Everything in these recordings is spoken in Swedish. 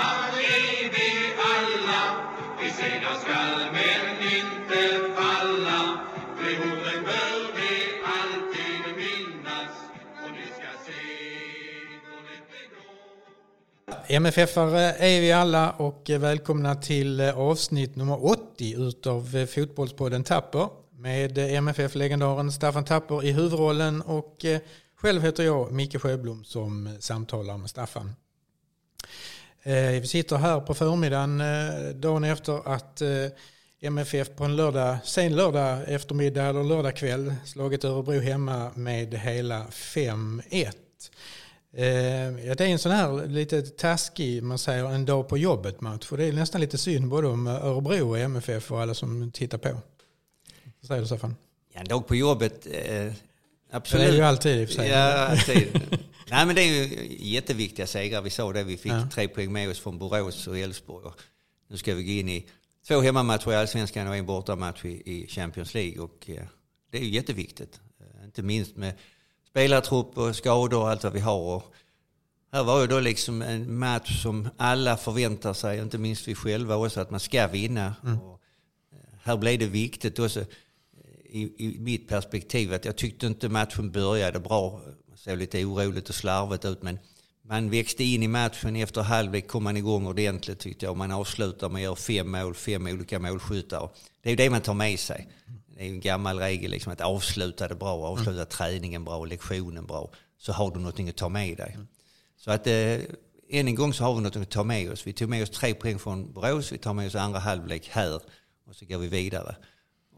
Här är vi alla, segrar skall men inte falla. De bör vi alltid minnas och ni ska se. MFF-are är vi alla och välkomna till avsnitt nummer 80 utav Fotbollspodden Tapper med MFF-legendaren Staffan Tapper i huvudrollen och själv heter jag Micke Sjöblom som samtalar med Staffan. Eh, vi sitter här på förmiddagen eh, dagen efter att eh, MFF på en lördag, sen lördag eftermiddag eller lördag kväll slagit Örebro hemma med hela 5-1. Ja, det är en sån här lite taskig, man säger en dag på jobbet match. För det är nästan lite synd både om Örebro och MFF och alla som tittar på. Vad säger du Staffan? Ja, en dag på jobbet, eh, Det absolut. är ju alltid i och för sig. Ja, alltid. Nej, men det är ju jätteviktiga segrar. Vi sa det, vi fick Ja. tre poäng med oss från Borås och Elfsborg. Nu ska vi gå in i två hemmamatcher i Allsvenskan och en bortamatch i, Champions League. Och, det är ju jätteviktigt. Eh, inte minst med spelartrupp och skador och allt vad vi har. Och här var ju då liksom en match som alla förväntar sig, inte minst vi själva också, att man ska vinna. Och, eh, här blev det viktigt också i, i mitt perspektiv att jag tyckte inte matchen började bra. Det såg lite oroligt och slarvigt ut men man växte in i matchen. Efter halvlek kom man igång ordentligt tyckte jag. Man avslutar med att göra fem mål, fem olika målskyttar. Det är ju det man tar med sig. Det är ju en gammal regel liksom, att avsluta det bra, avsluta träningen bra, lektionen bra. Så har du någonting att ta med dig. Så att eh, än en gång så har vi något att ta med oss. Vi tog med oss tre poäng från Borås, vi tar med oss andra halvlek här och så går vi vidare.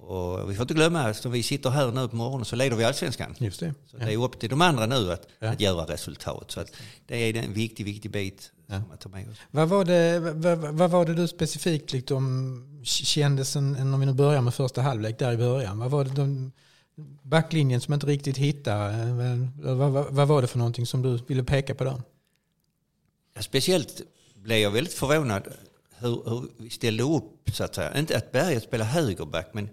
Och vi får inte glömma att om vi sitter här nu på morgonen så leder vi allsvenskan. Just det. Så det är upp till de andra nu att, Ja. att göra resultat. Så att det är en viktig, viktig bit som att ta med oss. Vad var, det, vad, vad var det du specifikt liksom kändes, en, om vi nu börjar med första halvlek där i början. Vad var det de, backlinjen som inte riktigt hittade? Vad, vad, vad var det för någonting som du ville peka på där? Ja, speciellt blev jag väldigt förvånad hur, hur vi ställde upp så att säga. Inte att Berget spelar högerback men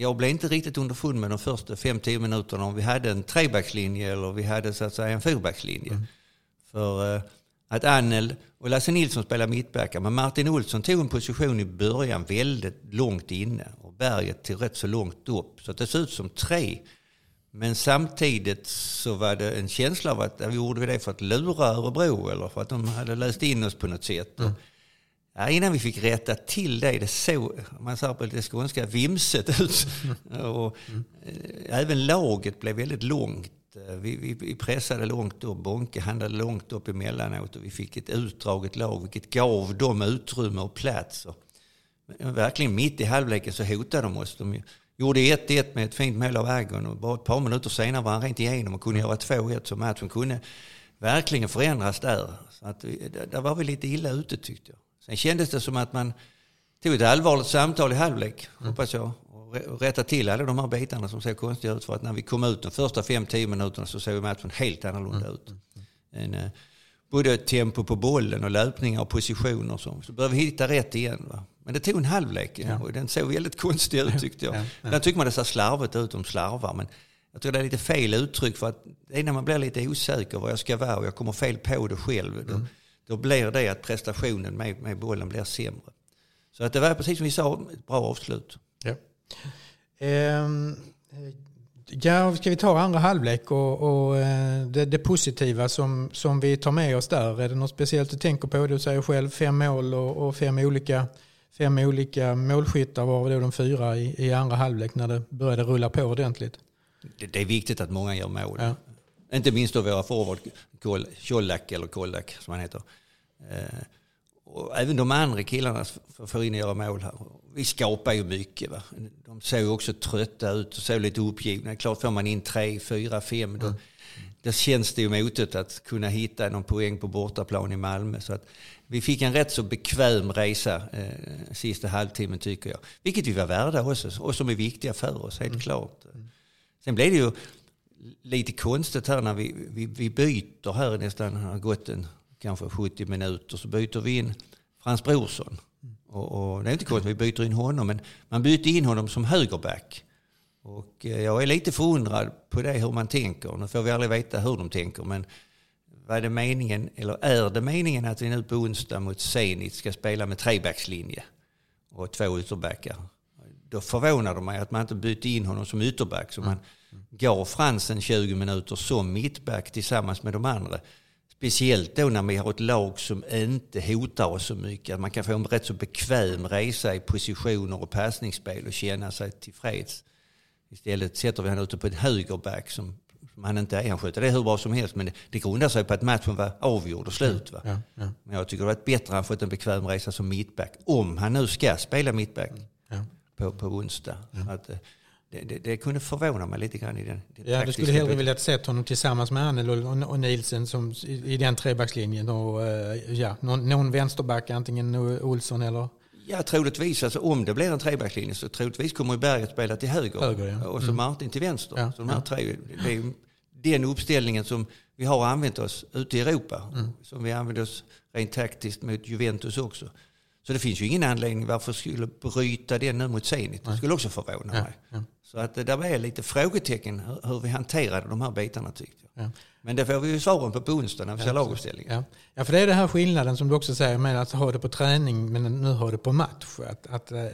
jag blev inte riktigt underfund med de första 5-10 minuterna om vi hade en trebackslinje eller vi hade så att säga en fyrbackslinje. För eh, att Annel och Lasse Nilsson spelar mittbackar men Martin Olsson tog en position i början väldigt långt inne och Berget till rätt så långt upp. Så det såg ut som tre. Men samtidigt så var det en känsla av att ja, gjorde vi det för att lura Örebro eller för att de hade läst in oss på något sätt. Och, ja, innan vi fick rätta till det, det såg, man säger på lite skånska, vimset ut. Och, eh, även laget blev väldigt långt. Eh, Vi, vi, vi pressade långt upp, Bonke handlade långt upp emellanåt och vi fick ett utdraget lag vilket gav dem utrymme och plats. Och, verkligen mitt i halvleken så hotade de oss. De gjorde 1-1 med ett fint mål av Agon och bara ett par minuter senare var han rent igenom och kunde göra 2-1 så matchen kunde verkligen förändras där. Så att där var vi lite illa ute tyckte jag. Sen kändes det som att man tog ett allvarligt samtal i halvlek, hoppas jag. Och rä- och rätta till alla de här bitarna som ser konstiga ut. För att när vi kom ut de första 5-10 minuterna så såg matchen helt annorlunda ut. En, eh, både tempo på bollen och löpningar och positioner. och Så, så började vi hitta rätt igen. Va? Men det tog en halvlek och den såg väldigt konstig ut tyckte jag. Ja, ja. Där tycker man det ser slarvigt ut om slarvar. Men jag tror det är lite fel uttryck för att det är när man blir lite osäker var jag ska vara och jag kommer fel på det själv. Då, då blir det att prestationen med, med bollen blir sämre. Så att det var precis som vi sa, ett bra avslut. Ja. Ehm, ja, ska vi ta andra halvlek och, och eh, det, det positiva som, som vi tar med oss där? Är det något speciellt du tänker på? Du säger själv fem mål och, och fem, olika, fem olika målskyttar var då de fyra i, i andra halvlek när det började rulla på ordentligt. Det, det är viktigt att många gör mål. Ja. Inte minst då våra forward, Colak eller Kolak som han heter. Eh, och även de andra killarna får- in och göra mål här. Vi skapar ju mycket. Va? De ju också trötta ut och ser lite uppgivna. Klart får man in tre, fyra, fem. Då, då känns det ju motigt att kunna hitta någon poäng på bortaplan i Malmö. Så att vi fick en rätt så bekväm resa eh, sista halvtimmen tycker jag. Vilket vi var värda också och som är viktiga för oss, helt klart. Sen blev det ju lite konstigt här när vi, vi, vi byter här nästan, det har gått en kanske 70 minuter, så byter vi in Frans Brorsson. Och, och det är inte konstigt, vi byter in honom, men man byter in honom som högerback. Och eh, jag är lite förundrad på det hur man tänker. Nu får vi aldrig veta hur de tänker, men var det meningen, eller är det meningen att vi nu på onsdag mot Zenit ska spela med trebackslinje och två ytterbackar? Då förvånar det mig att man inte bytte in honom som ytterback. Så man gav Fransen 20 minuter som mittback tillsammans med de andra. Speciellt då när vi har ett lag som inte hotar oss så mycket. Att man kan få en rätt så bekväm resa i positioner och passningsspel och känna sig tillfreds. Istället sätter vi honom ute på ett högerback som, som han inte är. Han sköter det hur bra som helst men det, det grundar sig på att matchen var avgjord och slut. Va? Ja, ja, Men jag tycker det varit bättre att han fått en bekväm resa som mittback. Om han nu ska spela mittback ja. På, på onsdag. Så att, eh, det, det, det kunde förvåna mig lite grann i den, Ja, du skulle hellre vilja sett honom tillsammans med Annel och, och Nielsen som, i, i den trebackslinjen. Och, eh, ja, någon, någon vänsterback, antingen Olsson eller Ja, troligtvis. Alltså, om det blir en trebackslinje så troligtvis kommer Berget spela till höger, Höger, ja. och så Martin till vänster. Ja, Så de här tre, det är den uppställningen som vi har använt oss ute i Europa. Mm. Som vi använder oss rent taktiskt mot Juventus också. Så det finns ju ingen anledning varför skulle bryta den nu mot Zenit. Det skulle också förvåna Ja, mig. ja. Så att det där är lite frågetecken hur, hur vi hanterade de här bitarna tyckte jag. Ja. Men det får vi ju svaren på på onsdag när vi ser Ja, laguppställningen. Ja. ja, för det är det här skillnaden som du också säger med att ha det på träning men nu ha det på match. Att, att, äh,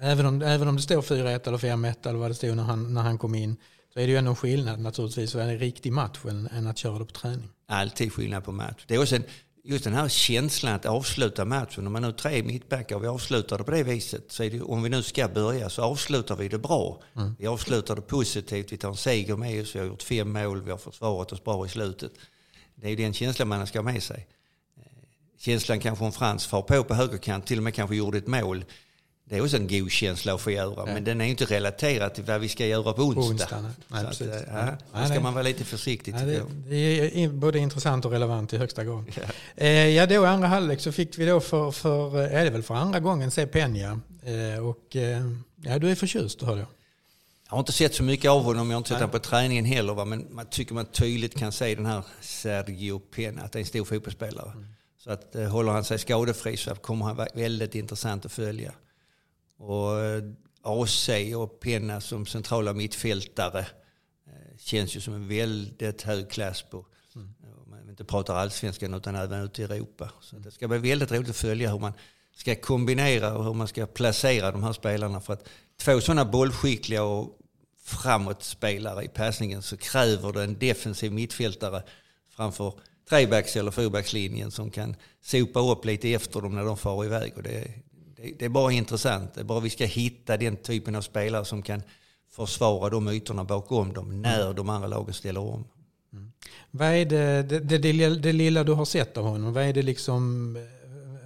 även, om, även om det står 4-1 eller 5-1 eller vad det stod när han, när han kom in så är det ju ändå en skillnad naturligtvis det är en riktig match än, än att köra det på träning. Alltid skillnad på match. Det är också en, just den här känslan att avsluta matchen. Om man nu är tre mittbackar och vi avslutar det på det viset. Så det, om vi nu ska börja så avslutar vi det bra. Vi avslutar det positivt. Vi tar en seger med oss. Vi har gjort fem mål. Vi har försvarat oss bra i slutet. Det är ju den känslan man ska ha med sig. Eh, Känslan kanske om Frans far på på högerkant, till och med kanske gjorde ett mål. Det är också en god känsla att få göra. Men den är inte relaterad till vad vi ska göra på onsdag. onsdag, nej. Att, eh, ja, då ska man vara lite försiktig. Ja, det, är både intressant och relevant i högsta grad. Eh, ja, då i andra halvlek så fick vi då för, för eh, är det väl för andra gången se Peña. Och ja, du är förtjust hörde jag. Jag har inte sett så mycket av honom, jag har inte sett honom på träningen heller. Va? Men man tycker man tydligt kan se den här Sergio Pena, att det är en stor fotbollsspelare. Så att håller han sig skadefri så kommer han vara väldigt intressant att följa. Och eh, AC och Pena som centrala mittfältare eh, känns ju som en väldigt hög klass på, om man inte pratar allsvenskan utan även ute i Europa. Så det ska bli väldigt roligt att följa hur man ska kombinera och hur man ska placera de här spelarna. För att två sådana bollskickliga och framåtspelare i passningen så kräver det en defensiv mittfältare framför trebacks eller fyrbackslinjen som kan sopa upp lite efter dem när de far iväg. Och det, det, är bara intressant. Det är bara vi ska hitta den typen av spelare som kan försvara de ytorna bakom dem när de andra lagen ställer om. Mm. Vad är det, det, det, det, lilla- det lilla du har sett av honom? Vad är det liksom eh,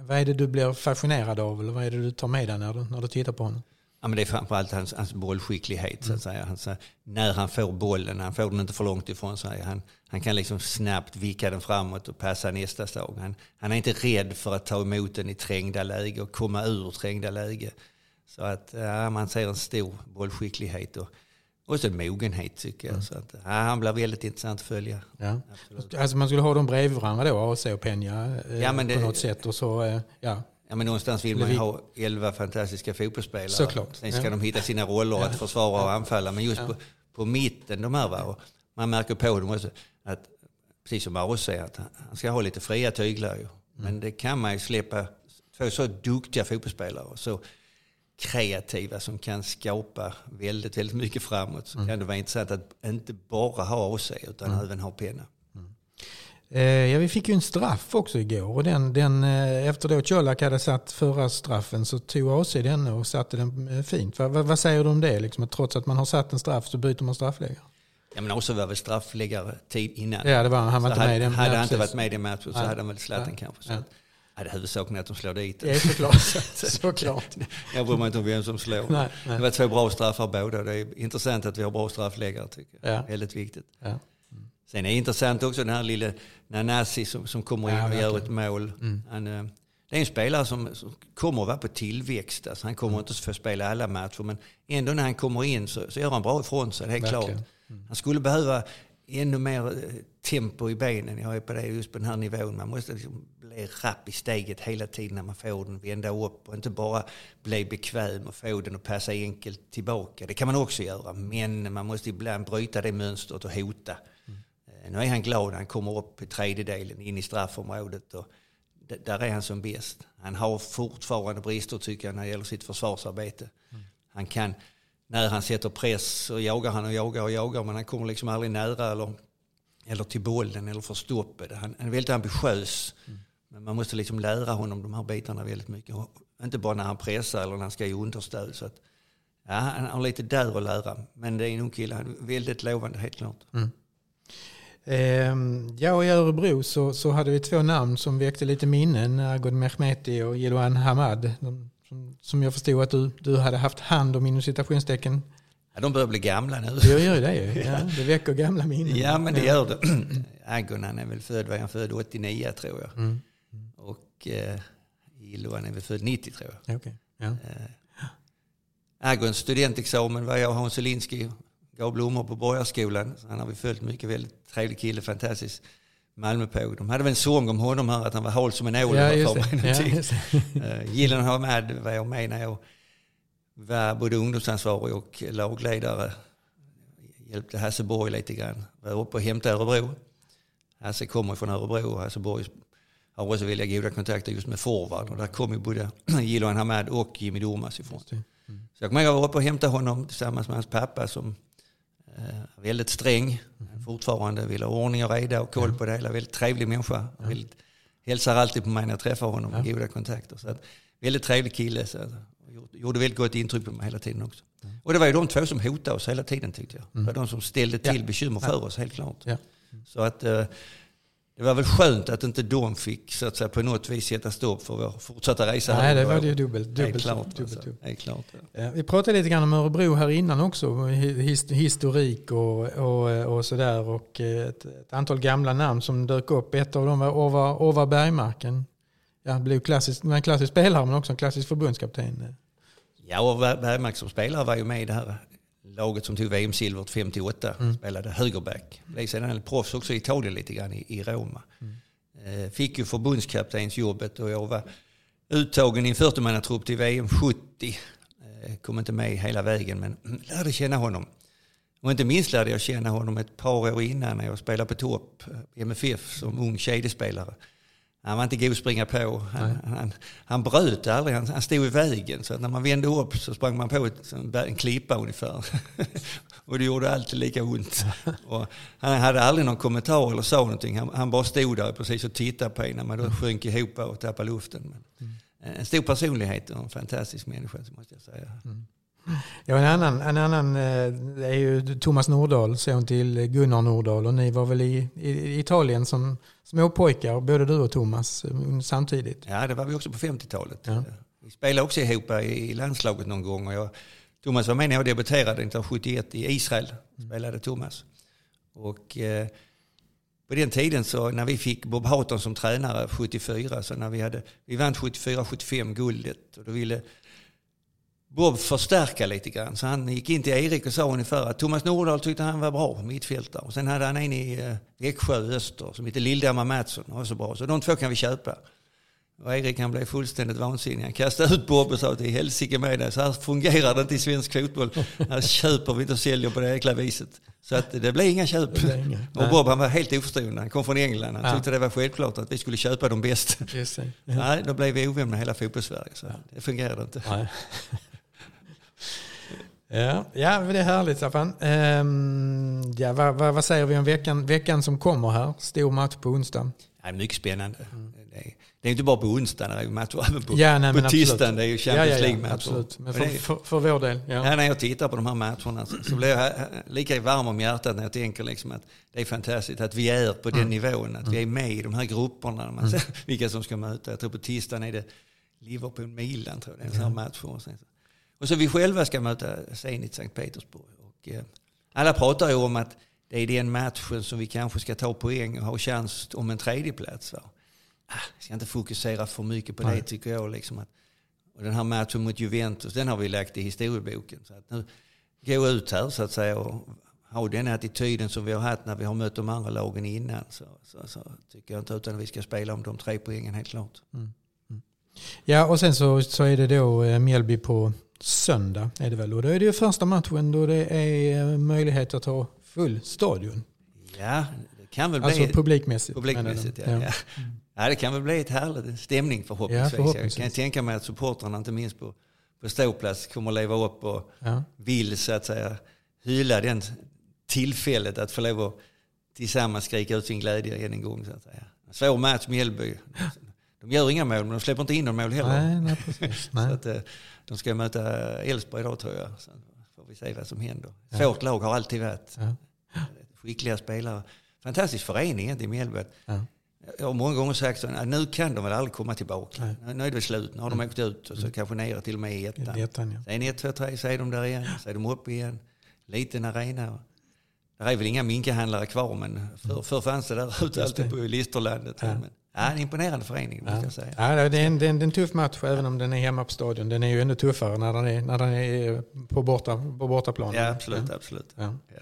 vad är det du blir fascinerad av? Eller vad är det du tar med dig när du, när du tittar på honom? Ja, men det är framförallt hans, hans bollskicklighet. Så att säga. Hans, när han får bollen, han får den inte för långt ifrån sig. Han, han kan liksom snabbt vicka den framåt och passa nästa slag. Han, han är inte rädd för att ta emot den i trängda läge och komma ur trängda läge. Så att ja, man ser en stor bollskicklighet och också en mogenhet tycker jag. Så att, ja, han blir väldigt intressant att följa. Ja. Absolut. Alltså man skulle ha dem bredvid varandra då, AC och Peña eh, Ja, men på det- något sätt. Och så, eh, ja. Ja, men någonstans vill man ju ha elva fantastiska fotbollsspelare. Såklart, Sen ska ja. de hitta sina roller att försvara och anfalla. Men just på, på mitten, de här, va? Och man märker på dem också att, precis som Mauro säger, att han ska ha lite fria tyglar. Ju. Men det kan man ju släppa. Två så duktiga fotbollsspelare och så kreativa som kan skapa väldigt, väldigt mycket framåt. Så kan det vara intressant att inte bara ha AC utan även ha penna. Eh, ja, vi fick ju en straff också igår. Och den, den, eh, efter då Colak hade satt förra straffen så tog AC den och satte den eh, fint. Va, va, vad säger du om det? Liksom, att trots att man har satt en straff så byter man straffläggare? Ja, men också var väl straffläggare tid innan. Ja, det var han. Var Så inte hade, med i den. Hade Ja, han inte varit med i matchen så Nej. hade han väl Zlatan Ja. kanske. Så Ja. ja, det huvudsaken är att de slår dit den. Ja, såklart. såklart. Jag bryr mig inte om vem som slår. Nej, nej. Det var två bra straffar båda. Det är intressant att vi har bra straffläggare tycker jag. Ja. Väldigt viktigt. Ja. Sen är det intressant också den här lilla Nanasi som, som kommer in Ja, och gör ett mål. Han, eh, det är en spelare som, som kommer att vara på tillväxt. Alltså han kommer inte att få spela alla matcher men ändå när han kommer in så, så gör han bra ifrån sig, helt Verkligen. klart. Han skulle behöva ännu mer eh, tempo i benen. Jag är på det just på den här nivån. Man måste liksom bli rapp i steget hela tiden när man får den, vända upp och inte bara bli bekväm och få den att passa enkelt tillbaka. Det kan man också göra, men man måste ibland bryta det mönstret och hota. Nu är han glad, han kommer upp i tredjedelen in i straffområdet. Och där är han som bäst. Han har fortfarande brister tycker jag när det gäller sitt försvarsarbete. Han kan, när han sätter press så jagar han och jagar och jagar men han kommer liksom aldrig nära eller, eller till bollen eller får stoppet. Han, han är väldigt ambitiös. Men man måste liksom lära honom de här bitarna väldigt mycket. Och inte bara när han pressar eller när han ska ge understöd. Så att, ja, han har lite där att lära. Men det är en ung kille, han är väldigt lovande helt klart. Mm. Ja, och i Örebro så, så hade vi två namn som väckte lite minnen. Agod Mehmeti och Jiloan Hamad. Som, som jag förstod att du, du hade haft hand om inom citationstecken. Ja, de börjar bli gamla nu. Det gör ju det ju. Ja, det väcker gamla minnen. Ja, men det gör det. Agon han är väl född, var han född 89 tror jag. Mm. Och eh, är väl född 90 tror jag. Ja, okej. Ja. Agons studentexamen var jag och Hans Selinski. Gav blommor på Borgarskolan. Så Han har vi följt mycket, väldigt trevlig kille, fantastisk. Malmöpåg. De hade väl en sång om honom här, att han var hal som en ål. Ja, just det. Ja. Eh, med, var jag med när jag var både ungdomsansvarig och lagledare. Hjälpte Hasse Borg lite grann. Var uppe och hämtade Örebro. Hasse kommer från Örebro och Hasse Borg har också väldigt goda kontakter just med forward. Och där kom ju både Jiloan Hamad och Jimmy Durmaz ifrån. Det. Så jag kommer ihåg att jag var uppe och hämtade honom tillsammans med hans pappa som eh, väldigt sträng. Fortfarande vill ha ordning och reda och koll på det hela. Väldigt trevlig människa. Väldigt, hälsar alltid på mig när jag träffar honom med goda kontakter. Så att, väldigt trevlig kille. Så att, gjorde- väldigt gott intryck på mig hela tiden också. Och det var ju de två som hotade oss hela tiden tyckte jag. Det var de som ställde till Ja. bekymmer för oss helt klart. Ja. Så att eh, det var väl skönt att inte de fick så att säga, på något vis sätta stopp för vår fortsatta resa. Nej, här. det var det ju dubbelt. Dubbelt, klart. dubbelt, alltså. dubbelt. Helt klart ja. Vi pratade lite grann om Örebro här innan också. his- Historik och, och, och sådär. Och ett, ett antal gamla namn som dök upp. Ett av dem var Orvar, Orvar Bergmarken. Ja, blev klassisk, en klassisk spelare men också en klassisk förbundskapten. Ja, och Ber- Bergmark som spelare var ju med i det här laget som tog VM-silvret 58. Spelade högerback. Blev sedan proffs också i Italien lite grann i, i Roma. Eh, Fick ju förbundskaptensjobbet och jag var uttagen i en 40-mannatrupp till VM 70. Eh, Kom inte med hela vägen men lärde känna honom. Och inte minst lärde jag känna honom ett par år innan när jag spelade på topp i MFF som ung kedjespelare. Han var inte god att springa på. Han, han, han bröt aldrig, han, han stod i vägen. Så när man vände upp så sprang man på ett, en klippa ungefär. och det gjorde alltid lika ont. och han hade aldrig någon kommentar eller sa någonting. Han, han bara stod där precis och tittade på en när man då sjönk ihop och tappade luften. Men, En stor personlighet och en fantastisk människa måste jag säga. Ja, en annan, en annan eh, är ju Thomas Nordahl, son till Gunnar Nordahl. Och ni var väl i, i Italien som små pojkar, både du och Thomas, eh, samtidigt. Ja, det var vi också på 50-talet. Ja. Vi spelade också ihop i landslaget någon gång. Och jag, Thomas var med när jag debuterade 1971 i Israel. Spelade Thomas. Och eh, på den tiden så när vi fick Bob Houghton som tränare 74, så när vi, hade, vi vann 74-75 guldet. Och då ville Bob förstärka lite grann. Så han gick in till Erik och sa ungefär att Thomas Nordahl tyckte han var bra mittfältare. Och sen hade han en i eh, Växjö Öster som heter Lilldamar Mattsson. Han var så bra. Så de två kan vi köpa. Och Erik han blev fullständigt vansinnig. Han kastade ut Bob och sa till helsike med det. Så här fungerar det inte i svensk fotboll. Här köper vi inte och säljer på det jäkla viset. Så att det blev inga köp. Det blev inga. Och Bob han var helt oförstående. Han kom från England. Han Ja. tyckte det var självklart att vi skulle köpa de bästa. Just det. Nej, då blev vi ovän med hela fotbollssverige. Så det fungerade inte. Nej. Ja, ja, det är härligt Staffan. Ehm, ja, vad, vad, vad säger vi om veckan, veckan som kommer här? Stor match på onsdag. Ja, mycket spännande. Det, är, det är inte bara på onsdag, det är matcher även på, Ja, nej, på tisdagen. Det är ju Champions ja, ja, League-matcher. absolut. Men för, är- för, för vår del. Ja. När jag tittar på de här matcherna så, så blir jag lika varm om hjärtat när jag tänker liksom att det är fantastiskt att vi är på Mm. den nivån, att vi är med i de här grupperna. Man ser vilka som ska möta. Jag tror på tisdagen är det Liverpool-Milan, tror jag. Det är en sån här match för oss. Och så vi själva ska möta Zenit Sankt Petersburg. Och, eh, alla pratar ju om att det är den matchen som vi kanske ska ta poäng och ha chans om en tredjeplats. Va? Ah, ska inte fokusera för mycket på det Nej. tycker jag. Liksom att, och den här matchen mot Juventus, den har vi lagt i historieboken. Så att nu gå ut här så att säga och ha den attityden som vi har haft när vi har mött de andra lagen innan. Så, så, så tycker jag inte utan att vi ska spela om de tre poängen helt klart. Ja, och sen så, så är det då eh, Mjällby på söndag. Är det väl. Och då är det ju första matchen då det är eh, möjlighet att ha full stadion. Ja, det kan väl Alltså bli publikmässigt. publikmässigt. Ja. du? Ja. Ja. det kan väl bli ett härligt stämning förhoppningsvis. Ja, förhoppningsvis. Jag kan tänka mig att supportrarna, inte minst på, på ståplats, kommer att leva upp och Ja. vill så att säga hylla den tillfället att få lov att tillsammans skrika ut sin glädje än en gång. Så att säga. Svår match Mjällby. De gör inga mål men de släpper inte in några mål heller. Nej, nej, precis. Så Nej. att, eh, de ska möta Elfsborg idag tror jag. Så får vi se vad som händer. Svårt lag har alltid varit. Ja. Skickliga spelare. Fantastisk förening egentligen i Mjällby. Ja. Jag har många gånger sagt så, nu kan de väl aldrig komma tillbaka. Nej. Mm. Nu är det slut, nu har de åkt ut och så kanske nere till och med i I ettan. ettan, ja. Sen ett, två, tre så är de där igen, så är de uppe igen. Liten arena. Det är väl inga minkahandlare kvar men för, förr fanns det där ute alltid på Listerlandet. Ja. Men, ja, en imponerande förening måste jag säga. Ja, det, är en, det, är en, det är en tuff match även om den är hemma på stadion. Den är ju ännu tuffare när den är, när den är på, borta, på bortaplan. Ja, absolut, absolut. Ja. Ja.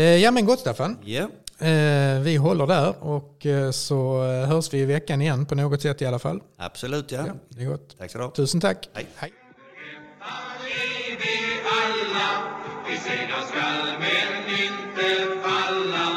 Eh, ja men gott Staffan. Ja, Eh, vi håller där och eh, så eh, hörs vi i veckan igen på något sätt i alla fall. absolut ja. Ja, det är gott. Tack så du. Tusen tack. Hej. Hej. vi alla, vi segrar skall men inte falla.